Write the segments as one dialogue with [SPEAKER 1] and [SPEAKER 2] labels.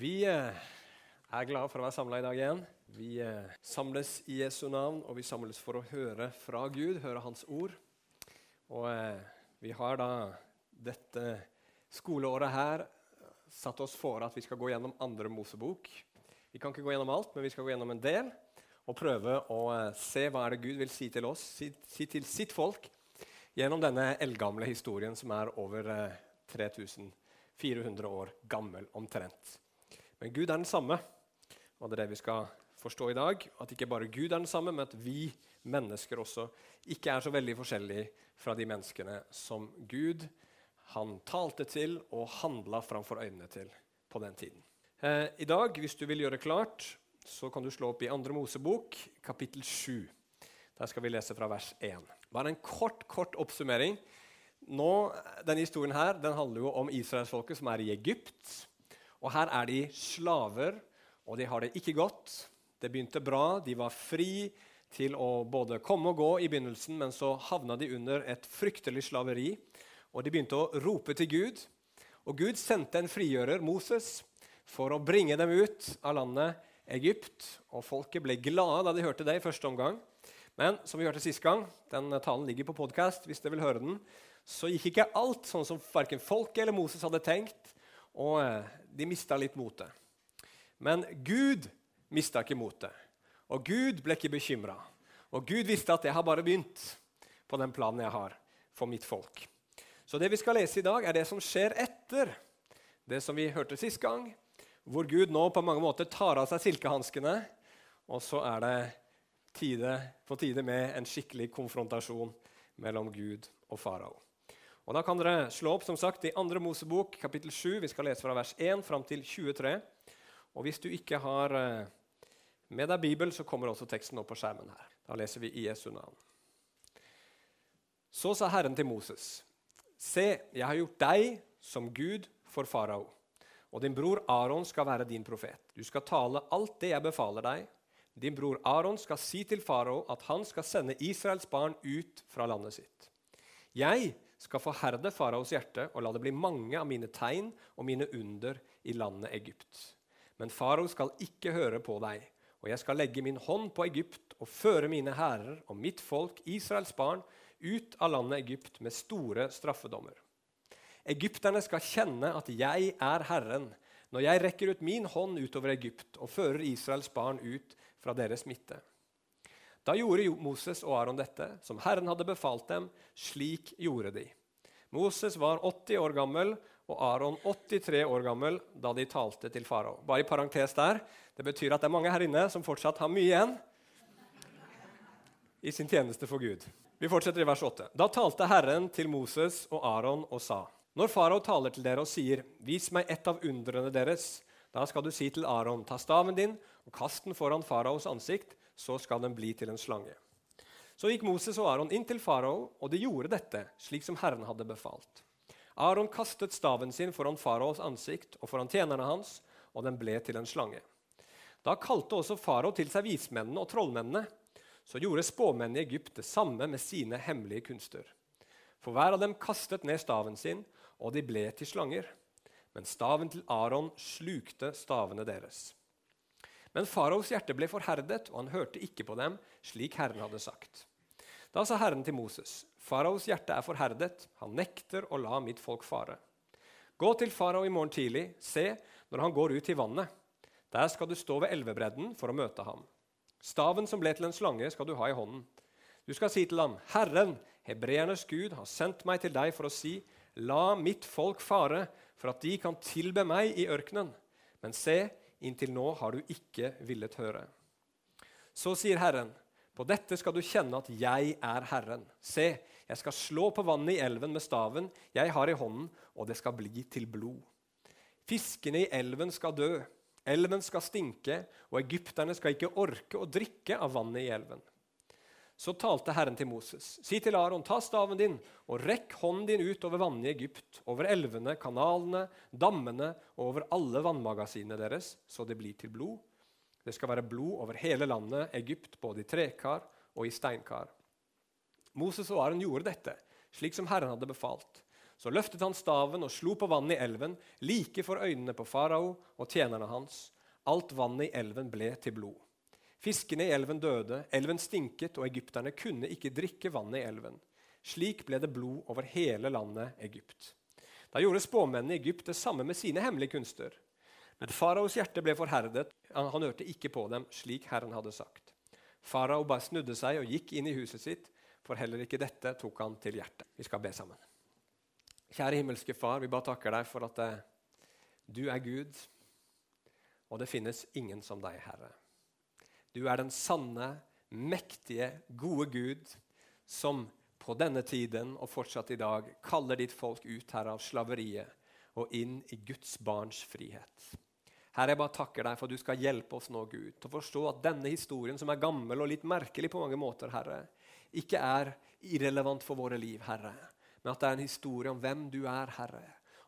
[SPEAKER 1] Vi eh, er glade for å være samla i dag igjen. Vi eh, samles i Jesu navn, og vi samles for å høre fra Gud, høre Hans ord. Og eh, vi har da dette skoleåret her satt oss for at vi skal gå gjennom andre Mosebok. Vi kan ikke gå gjennom alt, men vi skal gå gjennom en del og prøve å se hva er det Gud vil si til oss, si, si til sitt folk, gjennom denne eldgamle historien som er over 3400 år gammel omtrent. Men Gud er den samme, og det er det vi skal forstå i dag. At ikke bare Gud er den samme, men at vi mennesker også ikke er så veldig forskjellige fra de menneskene som Gud han talte til og handla framfor øynene til på den tiden. Eh, I dag, hvis du vil gjøre det klart, så kan du slå opp i 2. Mosebok, kapittel 7. Der skal vi lese fra vers 1. Bare en kort, kort oppsummering. Nå, denne historien her, den handler jo om israelsfolket som er i Egypt. Og her er de slaver, og de har det ikke godt. Det begynte bra. De var fri til å både komme og gå i begynnelsen, men så havna de under et fryktelig slaveri. Og de begynte å rope til Gud. Og Gud sendte en frigjører, Moses, for å bringe dem ut av landet Egypt. Og folket ble glade da de hørte det i første omgang. Men som vi hørte sist gang, den talen ligger på podkast, hvis dere vil høre den, så gikk ikke alt sånn som verken folket eller Moses hadde tenkt. Og eh, de mista litt motet. Men Gud mista ikke motet. Og Gud ble ikke bekymra. Og Gud visste at jeg har bare begynt på den planen jeg har for mitt folk. Så det vi skal lese i dag, er det som skjer etter det som vi hørte sist gang, hvor Gud nå på mange måter tar av seg silkehanskene, og så er det tide, på tide med en skikkelig konfrontasjon mellom Gud og farao. Og Da kan dere slå opp som sagt, i 2. Mosebok kapittel 7. Vi skal lese fra vers 1 fram til 23. Og Hvis du ikke har eh, med deg Bibel, så kommer også teksten opp på skjermen her. Da leser vi i Jesu navn. Så sa Herren til Moses.: Se, jeg har gjort deg som Gud for farao, og din bror Aron skal være din profet. Du skal tale alt det jeg befaler deg. Din bror Aron skal si til farao at han skal sende Israels barn ut fra landet sitt. Jeg skal forherde faraos hjerte og la det bli mange av mine tegn og mine under i landet Egypt. Men farao skal ikke høre på deg, og jeg skal legge min hånd på Egypt og føre mine hærer og mitt folk, Israels barn, ut av landet Egypt med store straffedommer. Egypterne skal kjenne at jeg er Herren, når jeg rekker ut min hånd utover Egypt og fører Israels barn ut fra deres midte. Da gjorde Moses og Aron dette, som Herren hadde befalt dem. Slik gjorde de. Moses var 80 år gammel og Aron 83 år gammel da de talte til farao. Bare i parentes der, Det betyr at det er mange her inne som fortsatt har mye igjen i sin tjeneste for Gud. Vi fortsetter i vers 8. Da talte Herren til Moses og Aron og sa.: Når farao taler til dere og sier, 'Vis meg ett av undrene deres', da skal du si til Aron, 'Ta staven din og kast den foran faraos ansikt', så skal den bli til en slange. Så gikk Moses og Aron inn til farao, og de gjorde dette slik som Herren hadde befalt. Aron kastet staven sin foran faraos ansikt og foran tjenerne hans, og den ble til en slange. Da kalte også farao til seg vismennene og trollmennene. Så gjorde spåmennene i Egypt det samme med sine hemmelige kunster. For hver av dem kastet ned staven sin, og de ble til slanger. Men staven til Aron slukte stavene deres. Men faraos hjerte ble forherdet, og han hørte ikke på dem, slik Herren hadde sagt. Da sa Herren til Moses.: Faraos hjerte er forherdet, han nekter å la mitt folk fare. Gå til farao i morgen tidlig, se når han går ut til vannet. Der skal du stå ved elvebredden for å møte ham. Staven som ble til en slange, skal du ha i hånden. Du skal si til ham, Herren, hebreernes Gud, har sendt meg til deg for å si, la mitt folk fare, for at de kan tilbe meg i ørkenen. Men se, Inntil nå har du ikke villet høre. Så sier Herren, på dette skal du kjenne at jeg er Herren. Se, jeg skal slå på vannet i elven med staven jeg har i hånden, og det skal bli til blod. Fiskene i elven skal dø, elven skal stinke, og egypterne skal ikke orke å drikke av vannet i elven. Så talte Herren til Moses.: Si til Aron, ta staven din og rekk hånden din ut over vannene i Egypt, over elvene, kanalene, dammene og over alle vannmagasinene deres, så det blir til blod. Det skal være blod over hele landet Egypt, både i trekar og i steinkar. Moses og Aron gjorde dette, slik som Herren hadde befalt. Så løftet han staven og slo på vannet i elven, like for øynene på farao og tjenerne hans. Alt vannet i elven ble til blod. Fiskene i elven døde, elven stinket, og egypterne kunne ikke drikke vannet i elven. Slik ble det blod over hele landet Egypt. Da gjorde spåmennene i Egypt det samme med sine hemmelige kunster. Men faraos hjerte ble forherdet, han hørte ikke på dem, slik Herren hadde sagt. Farao bare snudde seg og gikk inn i huset sitt, for heller ikke dette tok han til hjertet. Vi skal be sammen. Kjære himmelske Far, vi bare takker deg for at eh, du er Gud, og det finnes ingen som deg, Herre. Du er den sanne, mektige, gode Gud som på denne tiden og fortsatt i dag kaller ditt folk ut her av slaveriet og inn i Guds barns frihet. Herre, jeg bare takker deg for at du skal hjelpe oss nå, Gud, til å forstå at denne historien, som er gammel og litt merkelig på mange måter, Herre, ikke er irrelevant for våre liv, Herre, men at det er en historie om hvem du er, Herre,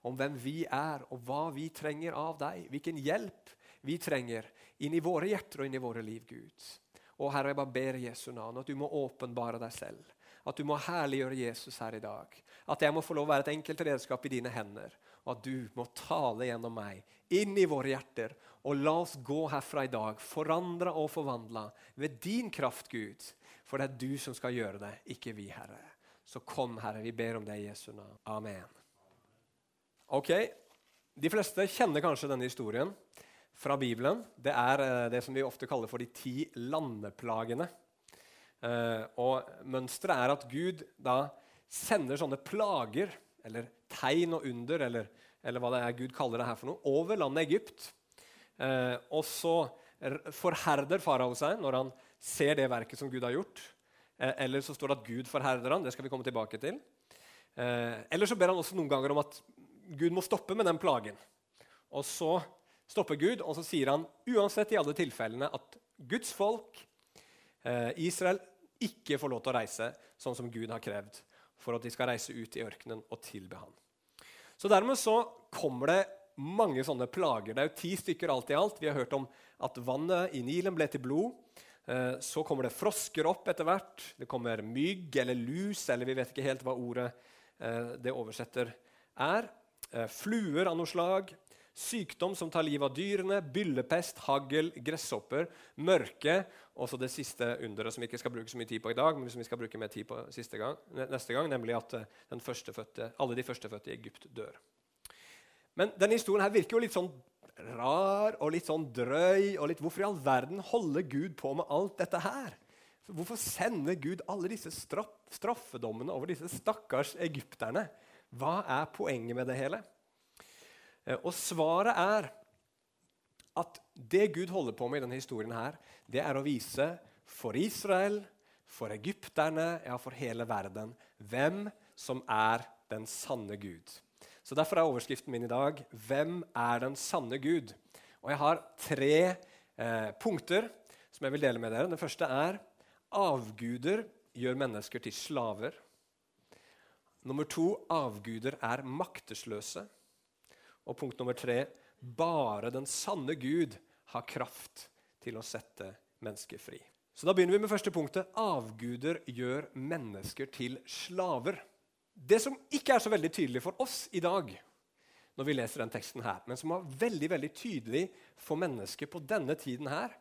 [SPEAKER 1] om hvem vi er, og hva vi trenger av deg, hvilken hjelp vi trenger inn i våre hjerter og inn i våre liv, Gud. Og Herre, jeg bare ber Jesu navn at du må åpenbare deg selv. At du må herliggjøre Jesus her i dag. At jeg må få lov å være et enkelt redskap i dine hender. Og at du må tale gjennom meg inn i våre hjerter. Og la oss gå herfra i dag, forandra og forvandla ved din kraft, Gud. For det er du som skal gjøre det, ikke vi, Herre. Så kom, Herre, vi ber om det i Jesu navn. Amen. Ok, De fleste kjenner kanskje denne historien fra Bibelen. Det er eh, det som vi ofte kaller for de ti landeplagene. Uh, og Mønsteret er at Gud da sender sånne plager, eller tegn og under, eller, eller hva det er Gud kaller det her for noe, over landet Egypt. Uh, og så forherder farao seg når han ser det verket som Gud har gjort. Eller så står det at Gud forherder han, det skal vi komme tilbake til. eller så ber han også noen ganger om at Gud må stoppe med den plagen. Og så stopper Gud, og så sier han uansett i alle tilfellene at Guds folk, Israel, ikke får lov til å reise sånn som Gud har krevd, for at de skal reise ut i ørkenen og tilbe han. Så Dermed så kommer det mange sånne plager. Det er jo ti stykker alt i alt. Vi har hørt om at vannet i Nilen ble til blod. Eh, så kommer det frosker opp etter hvert. Det kommer mygg eller lus, eller vi vet ikke helt hva ordet eh, det oversetter er. Eh, fluer av noe slag. Sykdom som tar livet av dyrene, byllepest, hagl, gresshopper, mørke og så det siste underet som vi ikke skal bruke så mye tid på i dag, men som vi skal bruke mer tid på gang, neste gang, nemlig at eh, alle de førstefødte i Egypt dør. Men denne historien her virker jo litt sånn rar og litt sånn drøy. og litt, Hvorfor i all verden holder Gud på med alt dette her? Hvorfor sender Gud alle disse straff, straffedommene over disse stakkars egypterne? Hva er poenget med det hele? Eh, og svaret er at det Gud holder på med i denne historien, her, det er å vise for Israel, for egypterne, ja, for hele verden, hvem som er den sanne Gud. Så Derfor er overskriften min i dag 'Hvem er den sanne Gud?' Og Jeg har tre eh, punkter som jeg vil dele med dere. Den første er avguder gjør mennesker til slaver. Nummer to avguder er maktesløse. Og punkt nummer tre bare den sanne Gud har kraft til å sette mennesker fri. Så Da begynner vi med første punktet. Avguder gjør mennesker til slaver. Det som ikke er så veldig tydelig for oss i dag, når vi leser den teksten her, men som var veldig veldig tydelig for mennesker på denne tiden, her,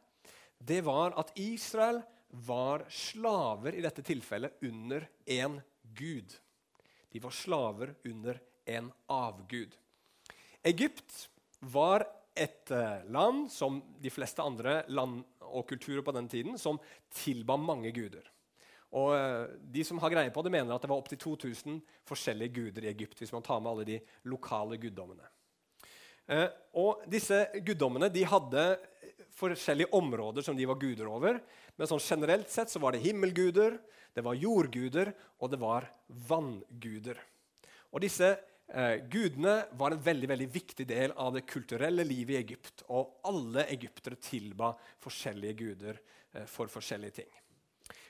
[SPEAKER 1] det var at Israel var slaver i dette tilfellet under en gud. De var slaver under en avgud. Egypt var et eh, land, som de fleste andre land og kulturer på den tiden, som tilba mange guder. Og eh, De som har greie på det, mener at det var opptil 2000 forskjellige guder i Egypt. hvis man tar med alle de lokale guddommene. Eh, og Disse guddommene de hadde forskjellige områder som de var guder over. Men sånn generelt sett så var det himmelguder, det var jordguder og det var vannguder. Og disse Eh, gudene var en veldig veldig viktig del av det kulturelle livet i Egypt. Og alle egyptere tilba forskjellige guder eh, for forskjellige ting.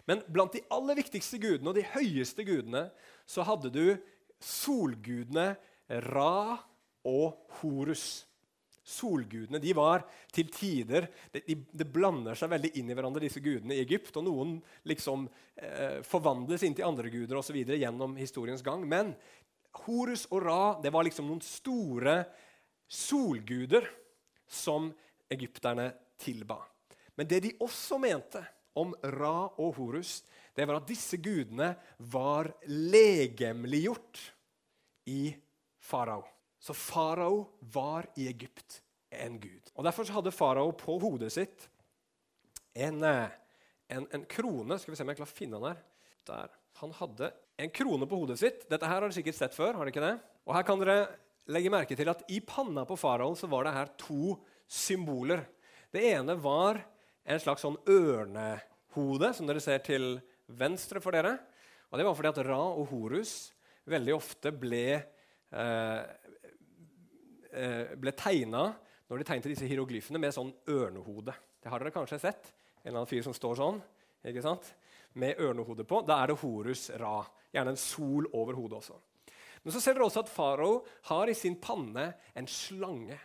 [SPEAKER 1] Men blant de aller viktigste gudene og de høyeste gudene så hadde du solgudene Ra og Horus. Solgudene de var til tider Det de, de blander seg veldig inn i hverandre, disse gudene i Egypt. og Noen liksom eh, forvandles inn til andre guder og så videre gjennom historiens gang. Men Horus og Ra det var liksom noen store solguder som egypterne tilba. Men det de også mente om Ra og Horus, det var at disse gudene var legemliggjort i farao. Så farao var i Egypt en gud. Og Derfor hadde farao på hodet sitt en, eh, en, en, krone. Skal vi se om jeg klarer å finne den her. Der. Han hadde en krone på hodet sitt. Dette her har dere sikkert sett før. har dere ikke det? Og her kan dere legge merke til at I panna på faraoen var det her to symboler. Det ene var en slags sånn ørnehode, som dere ser til venstre for dere. Og Det var fordi at Ra og Horus veldig ofte ble, eh, eh ble tegna når de tegnet disse hieroglyfene med sånn ørnehode. Det har dere kanskje sett. En eller annen fyr som står sånn. ikke sant? Med ørnehode på. Da er det Horus Ra. Gjerne en sol over hodet også. Men så ser dere også at farao har i sin panne en slange.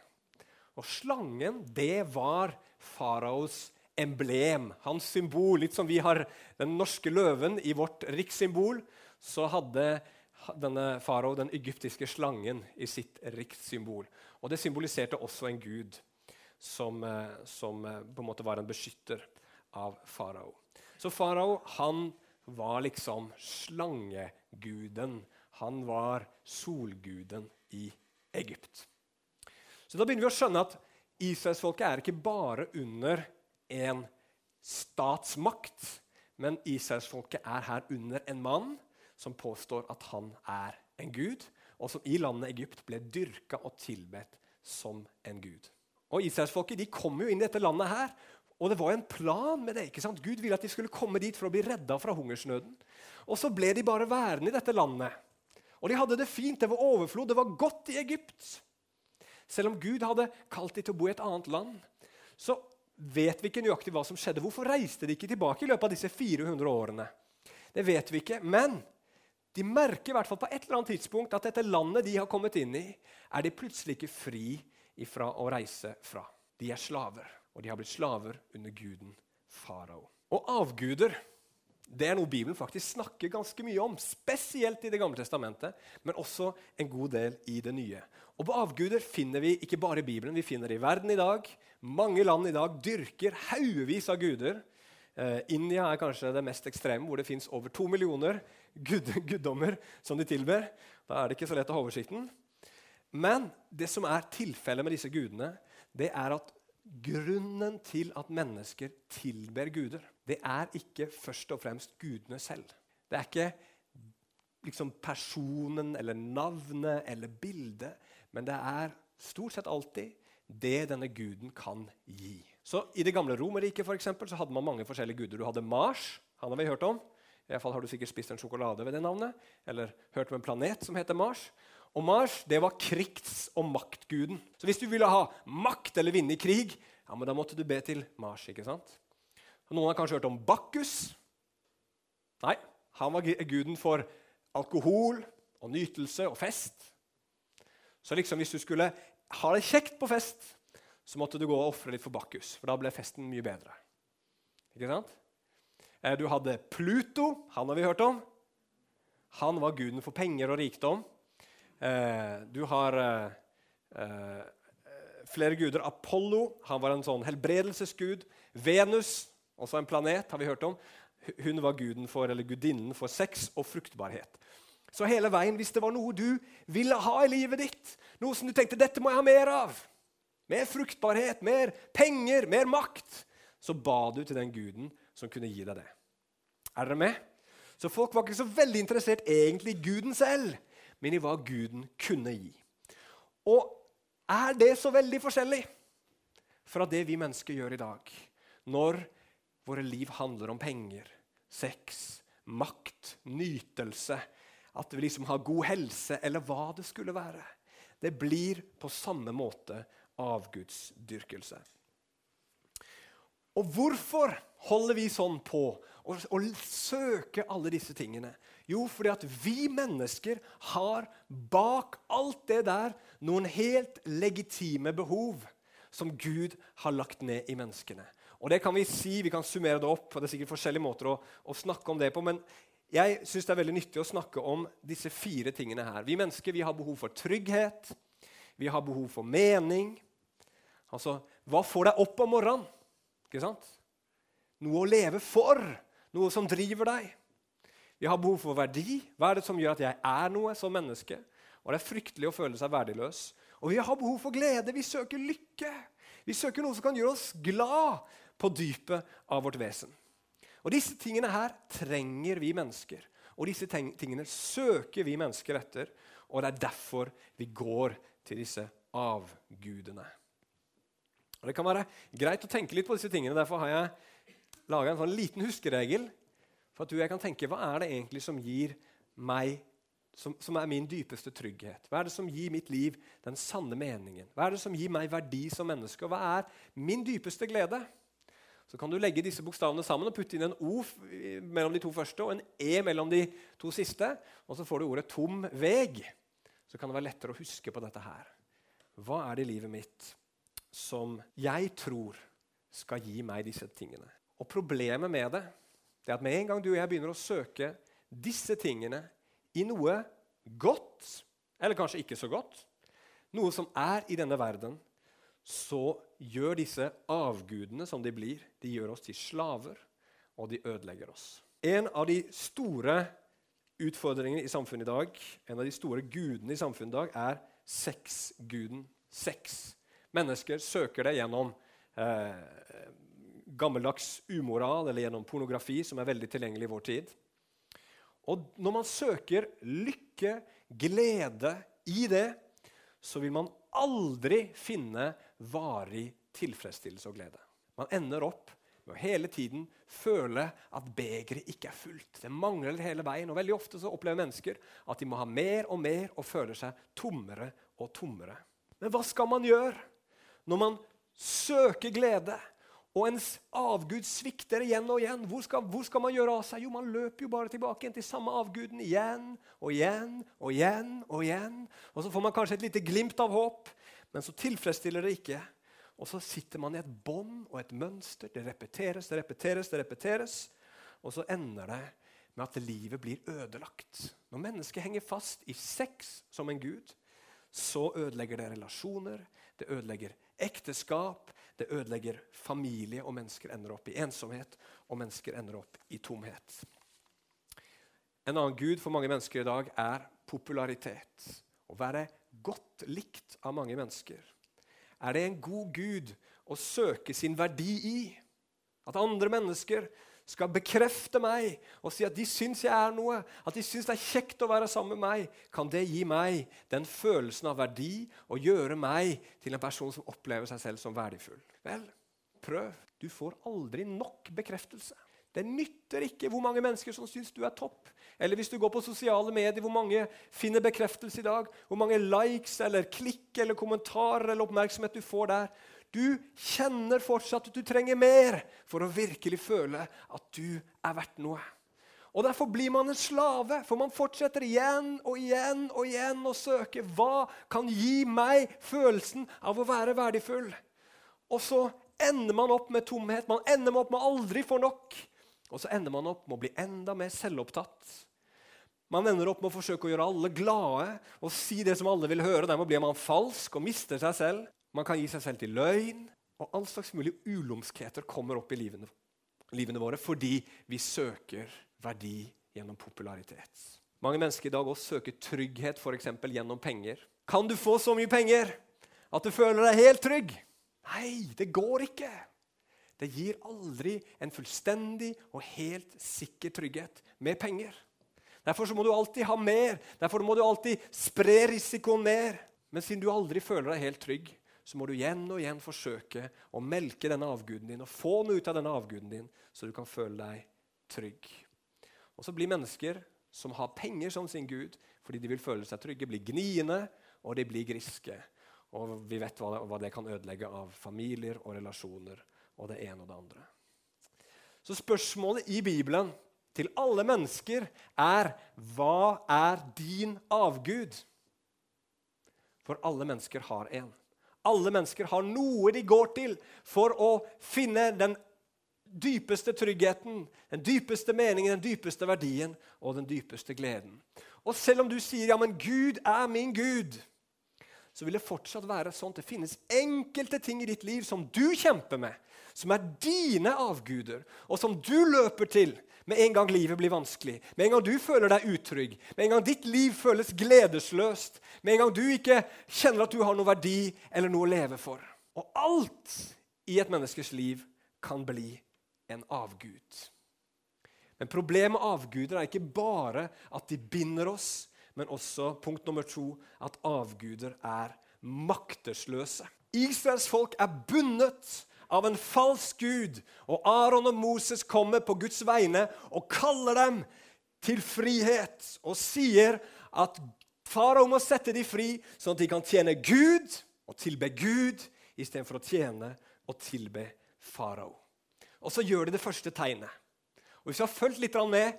[SPEAKER 1] Og slangen, det var faraos emblem, hans symbol. Litt som vi har den norske løven i vårt rikssymbol, så hadde denne farao den egyptiske slangen i sitt rikssymbol. Og det symboliserte også en gud som, eh, som eh, på en måte var en beskytter av farao. Så farao han var liksom slangeguden. Han var solguden i Egypt. Så da begynner vi å skjønne at Israelsfolket er ikke bare under en statsmakt, men Israelsfolket er her under en mann som påstår at han er en gud, og som i landet Egypt ble dyrka og tilbedt som en gud. Og Israelsfolket de kom jo inn i dette landet her, og det var en plan med det. ikke sant? Gud ville at de skulle komme dit for å bli redda fra hungersnøden. Og så ble de bare værende i dette landet. Og de hadde det fint, det var overflod, det var godt i Egypt. Selv om Gud hadde kalt dem til å bo i et annet land, så vet vi ikke nøyaktig hva som skjedde. Hvorfor reiste de ikke tilbake i løpet av disse 400 årene? Det vet vi ikke. Men de merker i hvert fall på et eller annet tidspunkt at dette landet de har kommet inn i, er de plutselig ikke fri ifra å reise fra. De er slaver, og de har blitt slaver under guden farao. Og avguder det er noe Bibelen faktisk snakker ganske mye om, spesielt i Det gamle testamentet, men også en god del i det nye. Og på avguder finner vi ikke bare i Bibelen, vi finner det i verden i dag. Mange land i dag dyrker haugevis av guder. Eh, India er kanskje det mest ekstreme, hvor det fins over to millioner gud, guddommer som de tilber. Da er det ikke så lett å ha oversikten. Men det som er tilfellet med disse gudene, det er at grunnen til at mennesker tilber guder, det er ikke først og fremst gudene selv. Det er ikke liksom personen eller navnet eller bildet, men det er stort sett alltid det denne guden kan gi. Så I det gamle Romerriket hadde man mange forskjellige guder. Du hadde Mars. Han har vi hørt om. I hvert fall har du sikkert spist en sjokolade ved det navnet. Eller hørt om en planet som heter Mars. Og Mars det var krigs- og maktguden. Så hvis du ville ha makt eller vinne i krig, ja, men da måtte du be til Mars. ikke sant? Og noen har kanskje hørt om Bakkus. Nei, han var guden for alkohol og nytelse og fest. Så liksom hvis du skulle ha det kjekt på fest, så måtte du gå og ofre litt for Bakkus, for da ble festen mye bedre. Ikke sant? Eh, du hadde Pluto. Han har vi hørt om. Han var guden for penger og rikdom. Eh, du har eh, flere guder. Apollo han var en sånn helbredelsesgud. Venus, også en planet, har vi hørt om. Hun var guden for, eller gudinnen for sex og fruktbarhet. Så hele veien, hvis det var noe du ville ha i livet ditt, noe som du tenkte dette må jeg ha mer av, mer fruktbarhet, mer penger, mer makt, så ba du til den guden som kunne gi deg det. Er dere med? Så folk var ikke så veldig interessert egentlig i Guden selv, men i hva Guden kunne gi. Og er det så veldig forskjellig fra det vi mennesker gjør i dag, når våre liv handler om penger, sex, makt, nytelse, at vi liksom har god helse, eller hva det skulle være? Det blir på samme måte avgudsdyrkelse. Og hvorfor holder vi sånn på å søke alle disse tingene? Jo, fordi at vi mennesker har bak alt det der noen helt legitime behov som Gud har lagt ned i menneskene. Og det kan Vi si, vi kan summere det opp, og det er sikkert forskjellige måter å, å snakke om det på, men jeg syns det er veldig nyttig å snakke om disse fire tingene her. Vi mennesker vi har behov for trygghet, vi har behov for mening. Altså, hva får deg opp om morgenen? Ikke sant? Noe å leve for, noe som driver deg. Vi har behov for verdi. Hva er det som gjør at jeg er noe som menneske? Og Det er fryktelig å føle seg verdiløs. Og vi har behov for glede. Vi søker lykke. Vi søker noe som kan gjøre oss glad på dypet av vårt vesen. Og Disse tingene her trenger vi mennesker. Og disse tingene søker vi mennesker etter. Og det er derfor vi går til disse avgudene. Og Det kan være greit å tenke litt på disse tingene. Derfor har jeg laga en sånn liten huskeregel for at du jeg kan tenke hva er det egentlig som gir meg som, som, er min dypeste trygghet? Hva er det som gir mitt liv den sanne meningen? Hva er det som gir meg verdi som menneske? Og hva er min dypeste glede? Så kan du legge disse bokstavene sammen og putte inn en O mellom de to første og en E mellom de to siste. Og så får du ordet 'tom veg'. Så kan det være lettere å huske på dette her. Hva er det i livet mitt som jeg tror skal gi meg disse tingene? Og problemet med det, det er at med en gang du og jeg begynner å søke disse tingene i noe godt, eller kanskje ikke så godt, noe som er i denne verden, så gjør disse avgudene som de blir, de gjør oss til slaver, og de ødelegger oss. En av de store utfordringene i samfunnet i dag, en av de store gudene i samfunnet i dag, er sexguden. Sex. Mennesker søker det gjennom eh, gammeldags umoral eller gjennom pornografi, som er veldig tilgjengelig i vår tid. Og når man søker lykke, glede i det, så vil man aldri finne varig tilfredsstillelse og glede. Man ender opp med å hele tiden føle at begeret ikke er fullt. Det mangler hele veien. og Veldig ofte så opplever mennesker at de må ha mer og mer og føler seg tommere og tommere. Men hva skal man gjøre når man søker glede, og ens avgud svikter igjen og igjen. Hvor skal, hvor skal, man gjøre av seg? Jo, man løper jo bare tilbake igjen til samme avguden igjen og igjen og igjen. Og igjen. Og så får man kanskje et lite glimt av håp, men så tilfredsstiller det ikke. Og så sitter man i et bånd og et mønster. Det repeteres, det repeteres, det repeteres. Og så ender det med at livet blir ødelagt. Når mennesket henger fast i sex som en gud, så ødelegger det relasjoner, det ødelegger ekteskap, det ødelegger familie, og mennesker ender opp i ensomhet, og mennesker ender opp i tomhet. En annen gud for mange mennesker i dag er popularitet. Å være godt likt av mange mennesker. Er det en god gud å søke sin verdi i? At andre mennesker skal bekrefte meg og si at de syns jeg er noe, at de syns det er kjekt å være sammen med meg, kan det gi meg den følelsen av verdi og gjøre meg til en person som opplever seg selv som verdifull. Vel, prøv. Du får aldri nok bekreftelse. Det nytter ikke hvor mange mennesker som syns du er topp. Eller hvis du går på sosiale medier, hvor mange finner bekreftelse i dag? Hvor mange likes eller klikk eller kommentarer eller oppmerksomhet du får der. Du kjenner fortsatt at du trenger mer for å virkelig føle at du er verdt noe. Og Derfor blir man en slave, for man fortsetter igjen og igjen og igjen å søke hva kan gi meg følelsen av å være verdifull. Og så ender man opp med tomhet. Man ender opp med aldri for nok. Og så ender man opp med å bli enda mer selvopptatt. Man ender opp med å forsøke å gjøre alle glade og si det som alle vil høre. Dermed blir man falsk og mister seg selv. Man kan gi seg selv til løgn, og all slags mulig ulumskheter kommer opp i livene, livene våre fordi vi søker verdi gjennom popularitet. Mange mennesker i dag også søker trygghet for gjennom penger. Kan du få så mye penger at du føler deg helt trygg? Nei, det går ikke. Det gir aldri en fullstendig og helt sikker trygghet med penger. Derfor må du alltid ha mer. Derfor må du alltid spre risikoen mer. Men siden du aldri føler deg helt trygg, så må du igjen og igjen forsøke å melke denne avguden din og få noe ut av denne avguden din, så du kan føle deg trygg. Og så blir mennesker som har penger som sin gud fordi de vil føle seg trygge, blir gniende og de blir griske. Og vi vet hva det, hva det kan ødelegge av familier og relasjoner og det ene og det andre. Så spørsmålet i Bibelen til alle mennesker er hva er din avgud? For alle mennesker har en. Alle mennesker har noe de går til for å finne den dypeste tryggheten, den dypeste meningen, den dypeste verdien og den dypeste gleden. Og selv om du sier ja, men Gud er min Gud, så vil det fortsatt være sånn at det finnes enkelte ting i ditt liv som du kjemper med, som er dine avguder, og som du løper til med en gang livet blir vanskelig, med en gang du føler deg utrygg, med en gang ditt liv føles gledesløst, med en gang du ikke kjenner at du har noe verdi eller noe å leve for. Og alt i et menneskes liv kan bli en avgud. Men problemet med avguder er ikke bare at de binder oss, men også punkt nummer to at avguder er maktesløse. Israels folk er bundet av en falsk gud. Og Aron og Moses kommer på Guds vegne og kaller dem til frihet og sier at farao må sette dem fri, sånn at de kan tjene Gud og tilbe Gud istedenfor å tjene og tilbe farao. Og så gjør de det første tegnet. Og Hvis du har fulgt litt med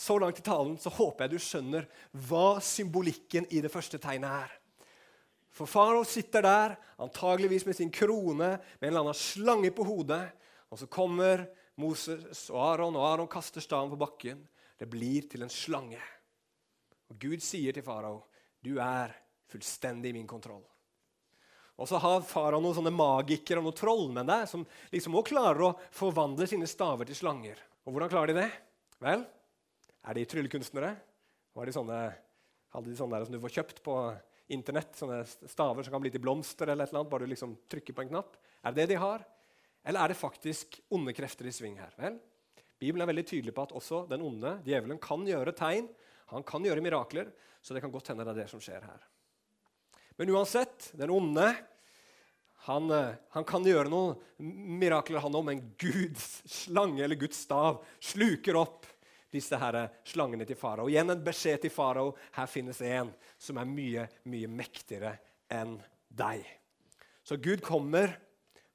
[SPEAKER 1] så langt i talen, så håper jeg du skjønner hva symbolikken i det første tegnet er. For farao sitter der, antageligvis med sin krone, med en eller annen slange på hodet. Og så kommer Moses og Aron, og Aron kaster staven på bakken. Det blir til en slange. Og Gud sier til farao, 'Du er fullstendig i min kontroll'. Og så har farao noen sånne magikere og noen trollmenn der som liksom også klarer å forvandle sine staver til slanger. Og hvordan klarer de det? Vel, er de tryllekunstnere? De sånne, hadde de sånne der som du får kjøpt på Internett, sånne staver som kan bli til blomster, eller annet, bare du liksom trykker på en knapp? Er det det de har? Eller er det faktisk onde krefter i sving her? Vel, Bibelen er veldig tydelig på at også den onde, djevelen, kan gjøre tegn. Han kan gjøre mirakler, så det kan godt hende det er det som skjer her. Men uansett, den onde han, eh, han kan gjøre noen mirakler, han òg, men Guds slange eller Guds stav sluker opp disse her slangene til farao. Igjen en beskjed til farao. Her finnes en som er mye, mye mektigere enn deg. Så Gud kommer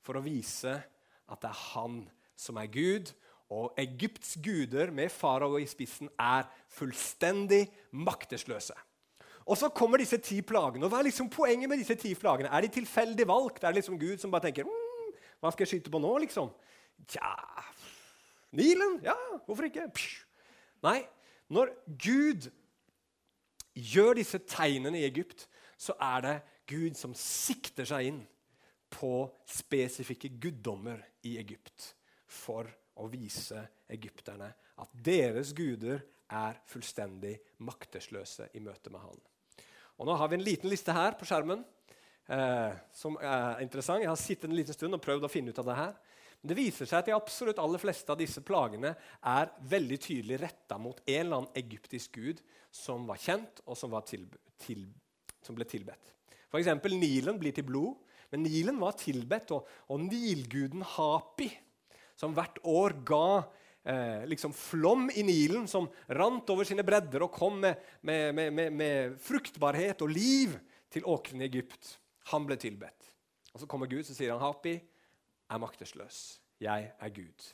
[SPEAKER 1] for å vise at det er han som er Gud. Og Egypts guder med farao i spissen er fullstendig maktesløse. Og så kommer disse ti plagene. og Hva er liksom poenget med disse ti plagene? Er de tilfeldig valgt? Er det liksom Gud som bare tenker mm, Hva skal jeg skyte på nå, liksom? Tja Nilen? Ja, hvorfor ikke? Psh. Nei, når Gud gjør disse tegnene i Egypt, så er det Gud som sikter seg inn på spesifikke guddommer i Egypt for å vise egypterne at deres guder er fullstendig maktesløse i møte med han. Og Nå har vi en liten liste her på skjermen eh, som er interessant. Jeg har sittet en liten stund og prøvd å finne ut av det her. Det viser seg at de absolutt aller fleste av disse plagene er veldig tydelig retta mot en eller annen egyptisk gud som var kjent, og som, til, til, som ble tilbedt. F.eks. Nilen blir til blod. Men Nilen var tilbedt, og, og nilguden Hapi, som hvert år ga eh, liksom flom i Nilen, som rant over sine bredder og kom med, med, med, med fruktbarhet og liv til åkrene i Egypt, han ble tilbedt. Og Så kommer Gud så sier han, Hapi, er maktesløs. Jeg er Gud.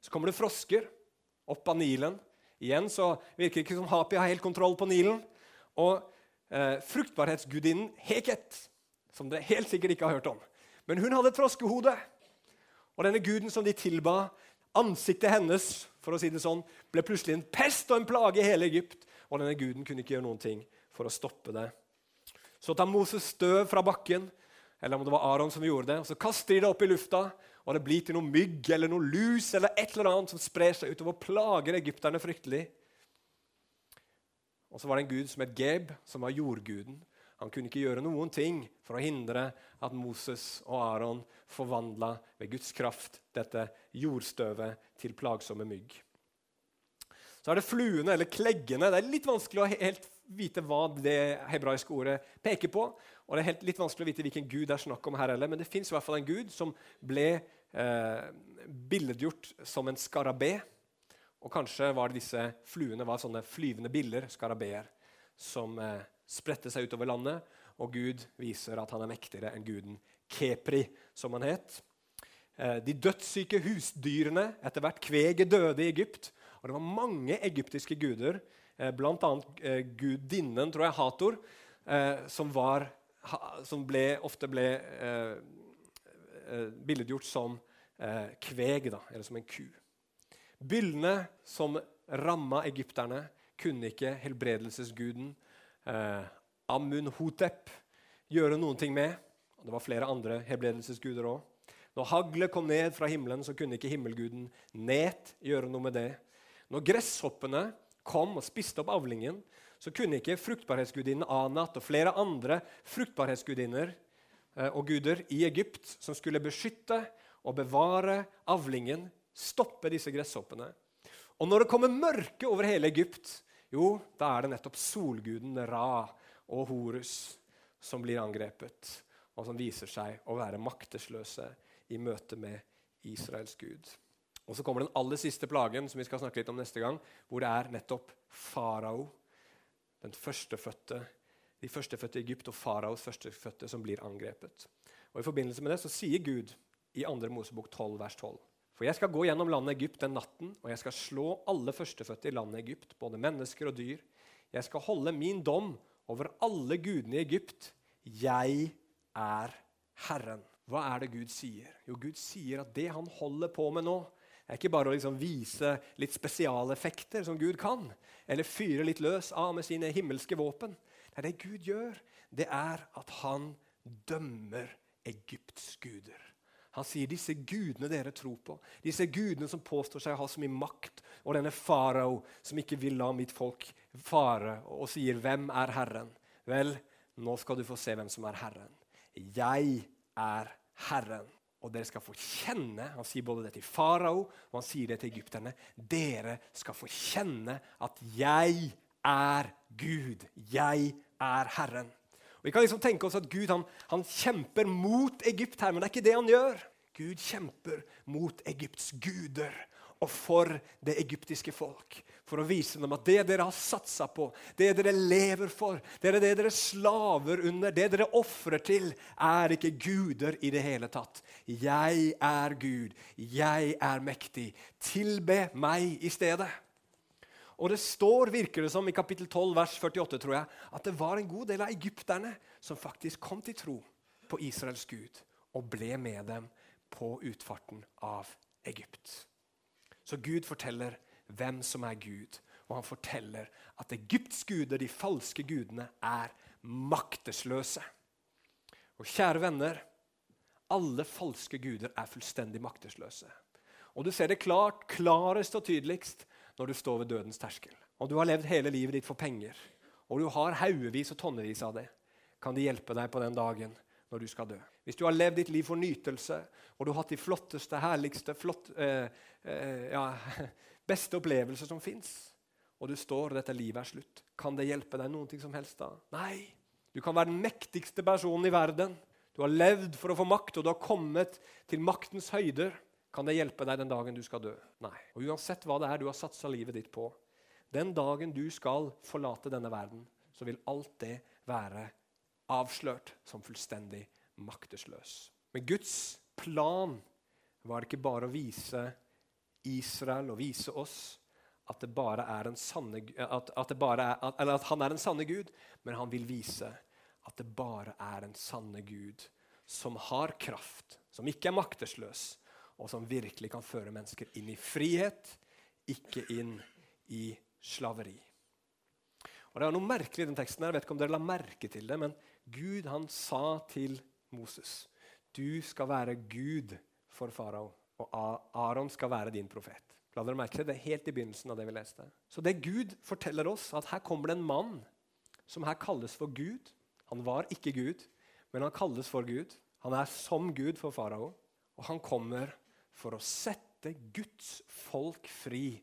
[SPEAKER 1] Så kommer det frosker opp av Nilen. Igjen så virker det ikke som Hapi har helt kontroll på Nilen. Og eh, fruktbarhetsgudinnen Heket, som dere helt sikkert ikke har hørt om, men hun hadde et froskehode. Og denne guden som de tilba, ansiktet hennes for å si det sånn, ble plutselig en pest og en plage i hele Egypt. Og denne guden kunne ikke gjøre noen ting for å stoppe det. Så tar Moses støv fra bakken eller om det var Aron som gjorde det. og Så kaster de det opp i lufta, og det blir til noe mygg eller noe lus eller et eller annet som sprer seg utover og plager egypterne fryktelig. Og så var det en gud som het Geb, som var jordguden. Han kunne ikke gjøre noen ting for å hindre at Moses og Aron forvandla ved Guds kraft dette jordstøvet til plagsomme mygg. Så er det fluene, eller kleggene. Det er litt vanskelig å helt vite hva det hebraiske ordet peker på. Og det er helt, litt vanskelig å vite hvilken gud det er snakk om her heller, men det fins en gud som ble eh, billedgjort som en skarabé. Og kanskje var det disse fluene var sånne flyvende biller, skarabeer, som eh, spredte seg utover landet. Og Gud viser at han er mektigere enn guden Kepri, som han het. Eh, de dødssyke husdyrene etter hvert kveget døde i Egypt. Og det var mange egyptiske guder, bl.a. Eh, gudinnen, tror jeg, Hator, eh, som var som ble, ofte ble eh, eh, billedgjort som eh, kveg, da, eller som en ku. Byllene som ramma egypterne, kunne ikke helbredelsesguden eh, Amun-hotep gjøre noen ting med. Det var flere andre helbredelsesguder òg. Når haglet kom ned fra himmelen, så kunne ikke himmelguden Net gjøre noe med det. Når gresshoppene kom og spiste opp avlingen, så kunne ikke fruktbarhetsgudinnen Anat og flere andre fruktbarhetsgudinner eh, og guder i Egypt, som skulle beskytte og bevare avlingen, stoppe disse gresshoppene. Og når det kommer mørke over hele Egypt, jo, da er det nettopp solguden Ra og Horus som blir angrepet, og som viser seg å være maktesløse i møte med Israels Gud. Og Så kommer den aller siste plagen, som vi skal snakke litt om neste gang, hvor det er nettopp farao, den førstefødte, de førstefødte i Egypt og faraos førstefødte som blir angrepet. Og I forbindelse med det så sier Gud i 2. Mosebok 12, vers 12.: For jeg skal gå gjennom landet Egypt den natten, og jeg skal slå alle førstefødte i landet Egypt, både mennesker og dyr. Jeg skal holde min dom over alle gudene i Egypt. Jeg er Herren. Hva er det Gud sier? Jo, Gud sier at det han holder på med nå, er ikke bare å liksom vise litt spesialeffekter som Gud kan, eller fyre litt løs av med sine himmelske våpen. Nei, det Gud gjør, det er at han dømmer Egypts guder. Han sier disse gudene dere tror på, disse gudene som påstår seg å ha så mye makt, og denne farao som ikke vil la mitt folk fare, og sier 'Hvem er Herren?' Vel, nå skal du få se hvem som er Herren. Jeg er Herren. Og dere skal få kjenne Han sier både det til farao og han sier det til egypterne. Dere skal få kjenne at jeg er Gud. Jeg er Herren. Og Vi kan liksom tenke oss at Gud han, han kjemper mot Egypt her, men det er ikke det han gjør. Gud kjemper mot Egypts guder og for det egyptiske folk. For å vise dem at det dere har satsa på, det dere lever for, det det dere slaver under, det dere ofrer til, er ikke guder i det hele tatt. Jeg er Gud. Jeg er mektig. Tilbe meg i stedet. Og det står, virker det som, i kapittel 12, vers 48, tror jeg, at det var en god del av egypterne som faktisk kom til tro på Israels Gud og ble med dem på utfarten av Egypt. Så Gud forteller hvem som er Gud, og han forteller at Egypts guder, de falske gudene, er maktesløse. Og kjære venner, alle falske guder er fullstendig maktesløse. Og du ser det klart, klarest og tydeligst når du står ved dødens terskel. Og du har levd hele livet ditt for penger, og du har haugevis og tonnevis av det, kan de hjelpe deg på den dagen når du skal dø. Hvis du har levd ditt liv for nytelse, og du har hatt de flotteste, herligste, flott, eh, eh, ja, beste opplevelser som fins, og du står og dette livet er slutt, kan det hjelpe deg noen ting som helst da? Nei. Du kan være den mektigste personen i verden. Du har levd for å få makt, og du har kommet til maktens høyder. Kan det hjelpe deg den dagen du skal dø? Nei. Og Uansett hva det er du har satsa livet ditt på, den dagen du skal forlate denne verden, så vil alt det være avslørt som fullstendig maktesløs. Men Guds plan var ikke bare å vise Israel og vise oss at, sanne, at, at, er, at, han er en sanne Gud, men han vil vise at det bare er en sanne Gud som har kraft, som ikke er maktesløs, og som virkelig kan føre mennesker inn i frihet, ikke inn i slaveri. Og Det er noe merkelig i den teksten. her, Jeg vet ikke om dere la merke til det, men Gud han sa til Moses du skal være Gud for farao, og Aron skal være din profet. La dere merke til Det er helt i begynnelsen av det vi leste. Så det Gud forteller oss, at her kommer det en mann som her kalles for Gud. Han var ikke Gud, men han kalles for Gud. Han er som Gud for farao. Og han kommer for å sette Guds folk fri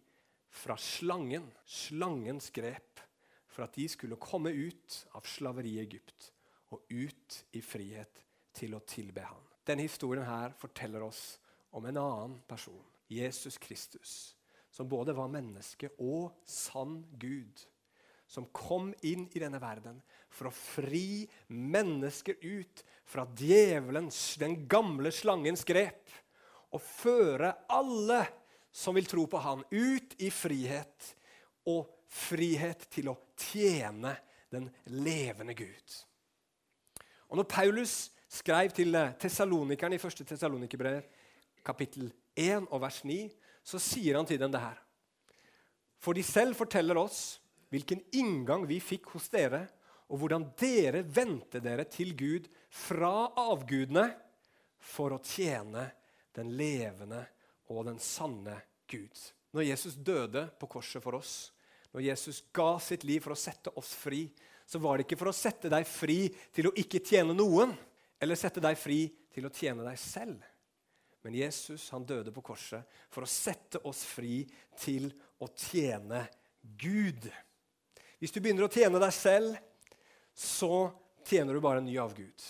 [SPEAKER 1] fra slangen, slangens grep, for at de skulle komme ut av slaveri Egypt og ut i frihet til å tilbe ham. Denne historien her forteller oss om en annen person, Jesus Kristus, som både var menneske og sann Gud, som kom inn i denne verden for å fri mennesker ut fra djevelens, den gamle slangens grep og føre alle som vil tro på Han, ut i frihet og frihet til å tjene den levende Gud. Og Når Paulus skrev til Tessalonikerne i første Tessalonikerbrev kapittel 1 og vers 9, så sier han til dem det her. For de selv forteller oss hvilken inngang vi fikk hos dere, og hvordan dere vendte dere til Gud fra avgudene for å tjene den levende og den sanne Gud. Når Jesus døde på korset for oss, når Jesus ga sitt liv for å sette oss fri, så var det ikke for å sette deg fri til å ikke tjene noen, eller sette deg fri til å tjene deg selv. Men Jesus han døde på korset for å sette oss fri til å tjene Gud. Hvis du begynner å tjene deg selv, så tjener du bare en ny avgud.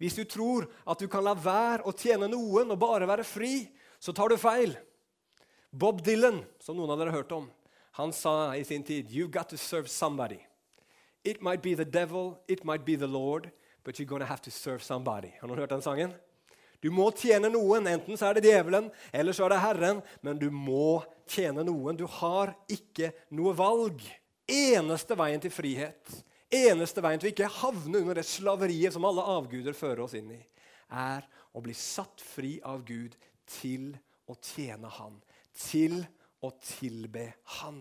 [SPEAKER 1] Hvis du tror at du kan la være å tjene noen og bare være fri, så tar du feil. Bob Dylan, som noen av dere har hørt om, han sa i sin tid You've got to serve somebody. It might be the devil, it might be the Lord, but you're gonna have to serve somebody. Har noen hørt den sangen? Du må tjene noen. Enten så er det djevelen, eller så er det Herren. Men du må tjene noen. Du har ikke noe valg. Eneste veien til frihet, eneste veien til å ikke havne under det slaveriet som alle avguder fører oss inn i, er å bli satt fri av Gud til å tjene Han. Til å tilbe Han.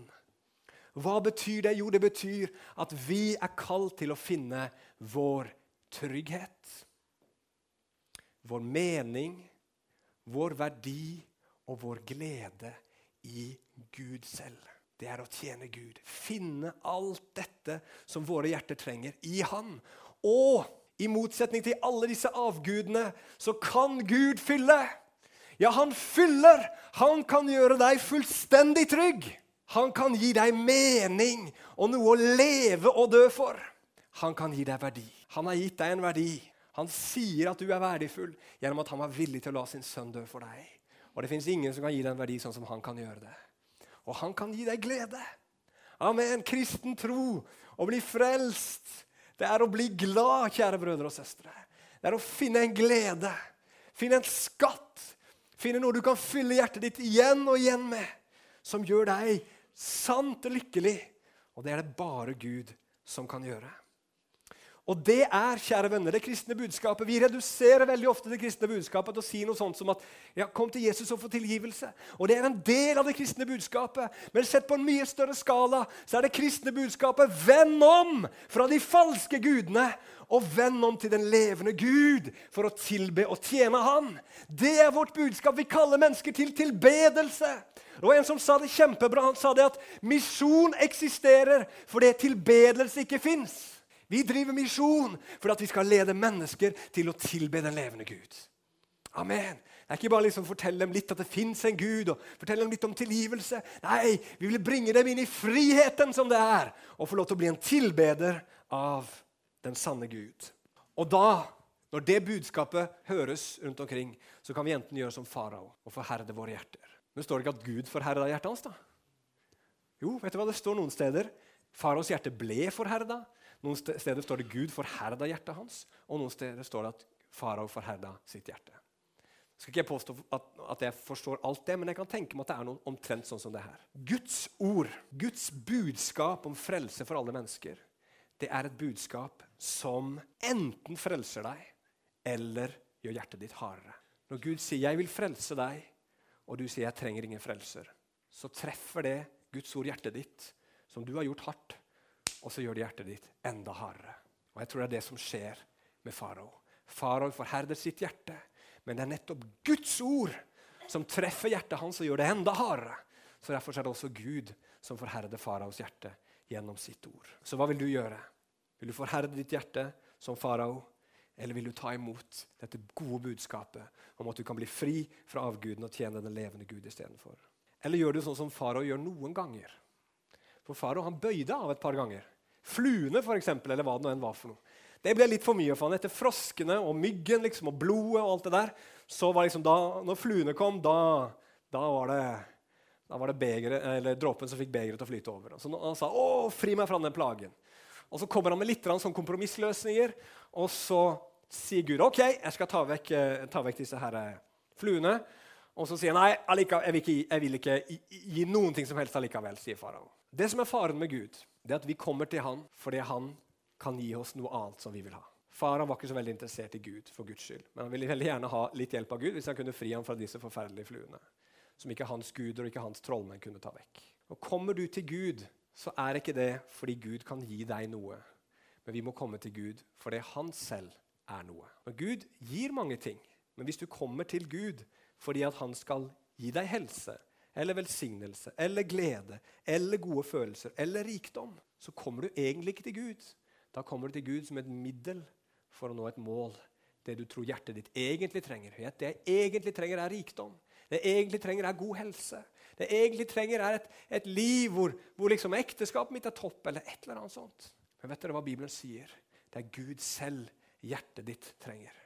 [SPEAKER 1] Hva betyr det? Jo, det betyr at vi er kalt til å finne vår trygghet vår mening, vår verdi og vår glede i Gud selv. Det er å tjene Gud. Finne alt dette som våre hjerter trenger, i Han. Og i motsetning til alle disse avgudene så kan Gud fylle. Ja, han fyller. Han kan gjøre deg fullstendig trygg. Han kan gi deg mening og noe å leve og dø for. Han kan gi deg verdi. Han har gitt deg en verdi han sier at du er verdifull gjennom at han var villig til å la sin sønn dø for deg. Og det fins ingen som kan gi deg en verdi sånn som han kan gjøre det. Og han kan gi deg glede. Amen. Kristen tro, å bli frelst, det er å bli glad, kjære brødre og søstre. Det er å finne en glede, finne en skatt, finne noe du kan fylle hjertet ditt igjen og igjen med, som gjør deg sant lykkelig. Og det er det bare Gud som kan gjøre. Og det er kjære venner, det kristne budskapet. Vi reduserer veldig ofte det kristne budskapet til å si noe sånt som at ja, 'kom til Jesus og få tilgivelse'. Og Det er en del av det kristne budskapet. Men sett på en mye større skala så er det kristne budskapet 'vend om fra de falske gudene' og vend om til den levende Gud for å tilbe og tjene Han. Det er vårt budskap. Vi kaller mennesker til tilbedelse. Og En som sa det kjempebra, han sa det at misjon eksisterer fordi tilbedelse ikke fins. Vi driver misjon for at vi skal lede mennesker til å tilbe den levende Gud. Amen. Det er ikke bare liksom fortelle dem litt at det fins en Gud, og fortelle dem litt om tilgivelse. Nei, vi vil bringe dem inn i friheten som det er, og få lov til å bli en tilbeder av den sanne Gud. Og da, når det budskapet høres rundt omkring, så kan vi enten gjøre som farao og forherde våre hjerter. Men står det ikke at Gud forherda hjertet hans? da? Jo, vet du hva det står noen steder? Faraos hjerte ble forherda. Noen steder står det Gud forherda hjertet hans, og noen steder står det at farao forherda sitt hjerte. Jeg skal ikke jeg påstå at, at, jeg forstår alt det, men jeg kan tenke meg at det er noe omtrent sånn som det her. Guds ord, Guds budskap om frelse for alle mennesker, det er et budskap som enten frelser deg eller gjør hjertet ditt hardere. Når Gud sier 'jeg vil frelse deg', og du sier 'jeg trenger ingen frelser', så treffer det Guds ord hjertet ditt, som du har gjort hardt, og så gjør det hjertet ditt enda hardere. Og Jeg tror det er det som skjer med farao. Farao forherder sitt hjerte, men det er nettopp Guds ord som treffer hjertet hans og gjør det enda hardere. Så Derfor er det også Gud som forherder faraos hjerte gjennom sitt ord. Så hva vil du gjøre? Vil du forherde ditt hjerte som farao, eller vil du ta imot dette gode budskapet om at du kan bli fri fra avguden og tjene den levende Gud istedenfor? Eller gjør du sånn som farao gjør noen ganger? For farao bøyde av et par ganger. Fluene, for eksempel, eller hva det nå enn var for noe. Det ble litt for mye for han. Etter froskene og myggen liksom, og blodet og alt det der, så var liksom da, når fluene kom, da, da var det da var det begre, dråpen som fikk begeret til å flyte over. Så han sa 'Å, fri meg fra den plagen'. Og Så kommer han med litt sånn kompromissløsninger, og så sier Gud 'OK, jeg skal ta vekk, eh, ta vekk disse her eh, fluene'. Og så sier han 'Nei, jeg vil ikke, jeg vil ikke gi, gi noen ting som helst allikevel', sier farao. Det som er faren med Gud, det at vi kommer til han fordi han kan gi oss noe annet som vi vil ha. Far han var ikke så veldig interessert i Gud for Guds skyld, men han ville veldig gjerne ha litt hjelp av Gud hvis han kunne fri ham fra disse forferdelige fluene, som ikke hans guder og ikke hans trollmenn kunne ta vekk. Og Kommer du til Gud, så er ikke det fordi Gud kan gi deg noe, men vi må komme til Gud fordi han selv er noe. Og Gud gir mange ting, men hvis du kommer til Gud fordi at han skal gi deg helse eller velsignelse eller glede eller gode følelser eller rikdom, så kommer du egentlig ikke til Gud. Da kommer du til Gud som et middel for å nå et mål. Det du tror hjertet ditt egentlig trenger. Det jeg egentlig trenger, er rikdom. Det jeg egentlig trenger, er god helse. Det jeg egentlig trenger, er et, et liv hvor, hvor liksom ekteskapet mitt er topp, eller et eller annet sånt. Men vet dere hva Bibelen sier? Det er Gud selv hjertet ditt trenger.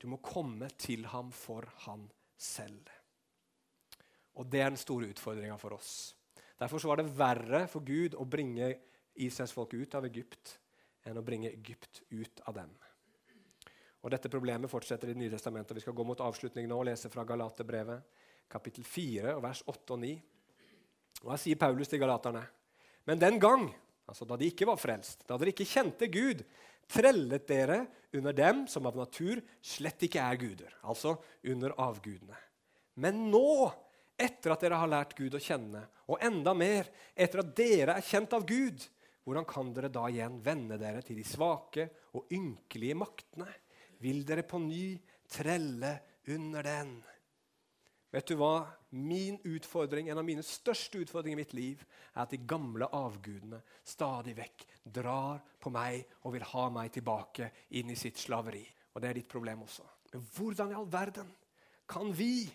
[SPEAKER 1] Du må komme til ham for han selv. Og Det er den store utfordringa for oss. Derfor var det verre for Gud å bringe Israels folk ut av Egypt enn å bringe Egypt ut av dem. Og Dette problemet fortsetter i Det nye testamentet. Vi skal gå mot avslutning nå og lese fra Galaterbrevet, kapittel 4, vers 8 og 9. Og Her sier Paulus til galaterne.: Men den gang, altså da de ikke var frelst, da dere ikke kjente Gud, trellet dere under dem som av natur slett ikke er guder, altså under avgudene. Men nå, etter at dere har lært Gud å kjenne, og enda mer etter at dere er kjent av Gud, hvordan kan dere da igjen vende dere til de svake og ynkelige maktene? Vil dere på ny trelle under den? Vet du hva? Min utfordring, En av mine største utfordringer i mitt liv er at de gamle avgudene stadig vekk drar på meg og vil ha meg tilbake inn i sitt slaveri. Og Det er ditt problem også. Men hvordan i all verden kan vi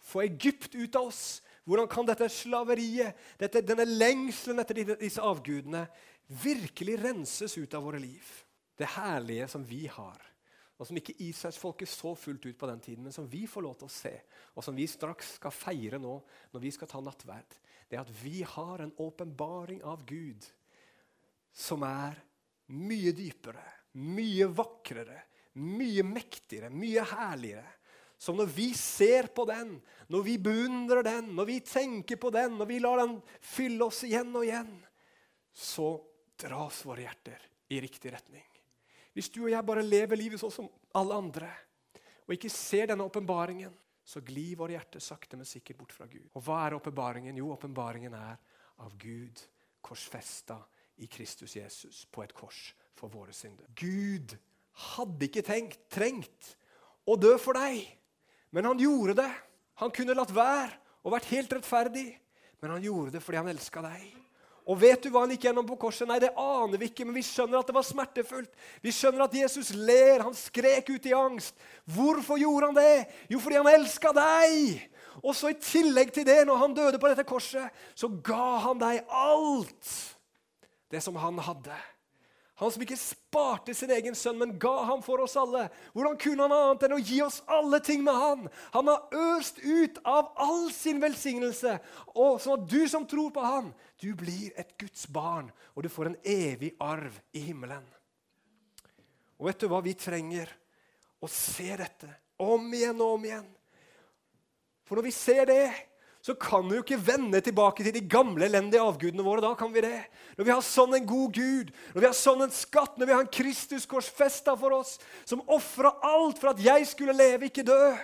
[SPEAKER 1] få Egypt ut av oss? Hvordan kan dette slaveriet, dette, denne lengselen etter disse avgudene, virkelig renses ut av våre liv? Det herlige som vi har, og som ikke Israelsfolket så fullt ut på den tiden, men som vi får lov til å se, og som vi straks skal feire nå når vi skal ta nattverd, det er at vi har en åpenbaring av Gud som er mye dypere, mye vakrere, mye mektigere, mye herligere som når vi ser på den, når vi beundrer den, når vi tenker på den, når vi lar den fylle oss igjen og igjen, så dras våre hjerter i riktig retning. Hvis du og jeg bare lever livet sånn som alle andre, og ikke ser denne åpenbaringen, så glir våre hjerter sakte, men sikkert bort fra Gud. Og hva er åpenbaringen? Jo, åpenbaringen er av Gud korsfesta i Kristus Jesus på et kors for våre synder. Gud hadde ikke tenkt, trengt å dø for deg. Men han gjorde det. Han kunne latt være og vært helt rettferdig, men han gjorde det fordi han elska deg. Og vet du hva han gikk gjennom på korset? Nei, det aner vi ikke, men vi skjønner at det var smertefullt. Vi skjønner at Jesus ler, han skrek ut i angst. Hvorfor gjorde han det? Jo, fordi han elska deg. Og så i tillegg til det, når han døde på dette korset, så ga han deg alt det som han hadde. Han som ikke sparte sin egen sønn, men ga ham for oss alle. Hvordan kunne han annet enn å gi oss alle ting med han? Han har øst ut av all sin velsignelse, og sånn at du som tror på han, du blir et Guds barn, og du får en evig arv i himmelen. Og vet du hva vi trenger? Å se dette om igjen og om igjen. For når vi ser det, så kan vi jo ikke vende tilbake til de gamle, elendige avgudene våre. da kan vi det. Når vi har sånn en god Gud, når vi har sånn en skatt, når vi har en Kristus korsfesta for oss, som ofra alt for at jeg skulle leve, ikke dø,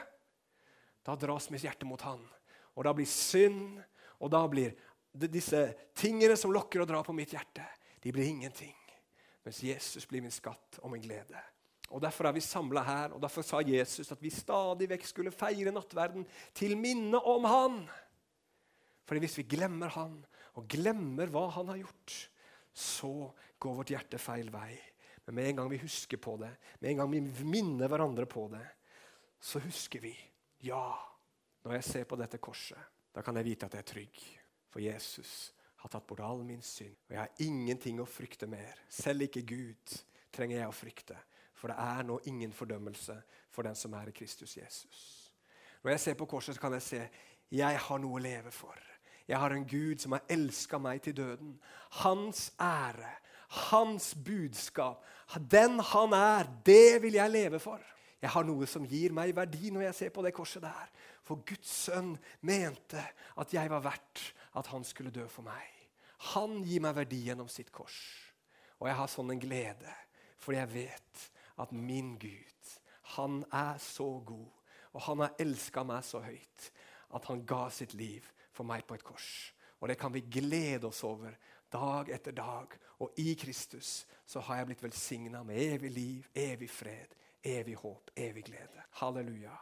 [SPEAKER 1] da dras mitt hjerte mot Han. Og da blir synd, og da blir disse tingene som lokker og drar på mitt hjerte, de blir ingenting. Mens Jesus blir min skatt og min glede. Og Derfor er vi samla her, og derfor sa Jesus at vi stadig vekk skulle feire nattverden til minne om Han. Fordi hvis vi glemmer han, og glemmer hva han har gjort, så går vårt hjerte feil vei. Men med en gang vi husker på det, med en gang vi minner hverandre på det, så husker vi ja, når jeg ser på dette korset, da kan jeg vite at jeg er trygg. For Jesus har tatt bort all min synd, og jeg har ingenting å frykte mer. Selv ikke Gud trenger jeg å frykte, for det er nå ingen fordømmelse for den som er i Kristus Jesus. Når jeg ser på korset, så kan jeg se jeg har noe å leve for. Jeg har en Gud som har elska meg til døden. Hans ære, hans budskap, den han er, det vil jeg leve for. Jeg har noe som gir meg verdi når jeg ser på det korset der. For Guds sønn mente at jeg var verdt at han skulle dø for meg. Han gir meg verdi gjennom sitt kors. Og jeg har sånn en glede, fordi jeg vet at min Gud, han er så god, og han har elska meg så høyt at han ga sitt liv for meg på et kors. Og det kan vi glede oss over dag etter dag. Og i Kristus så har jeg blitt velsigna med evig liv, evig fred, evig håp, evig glede. Halleluja.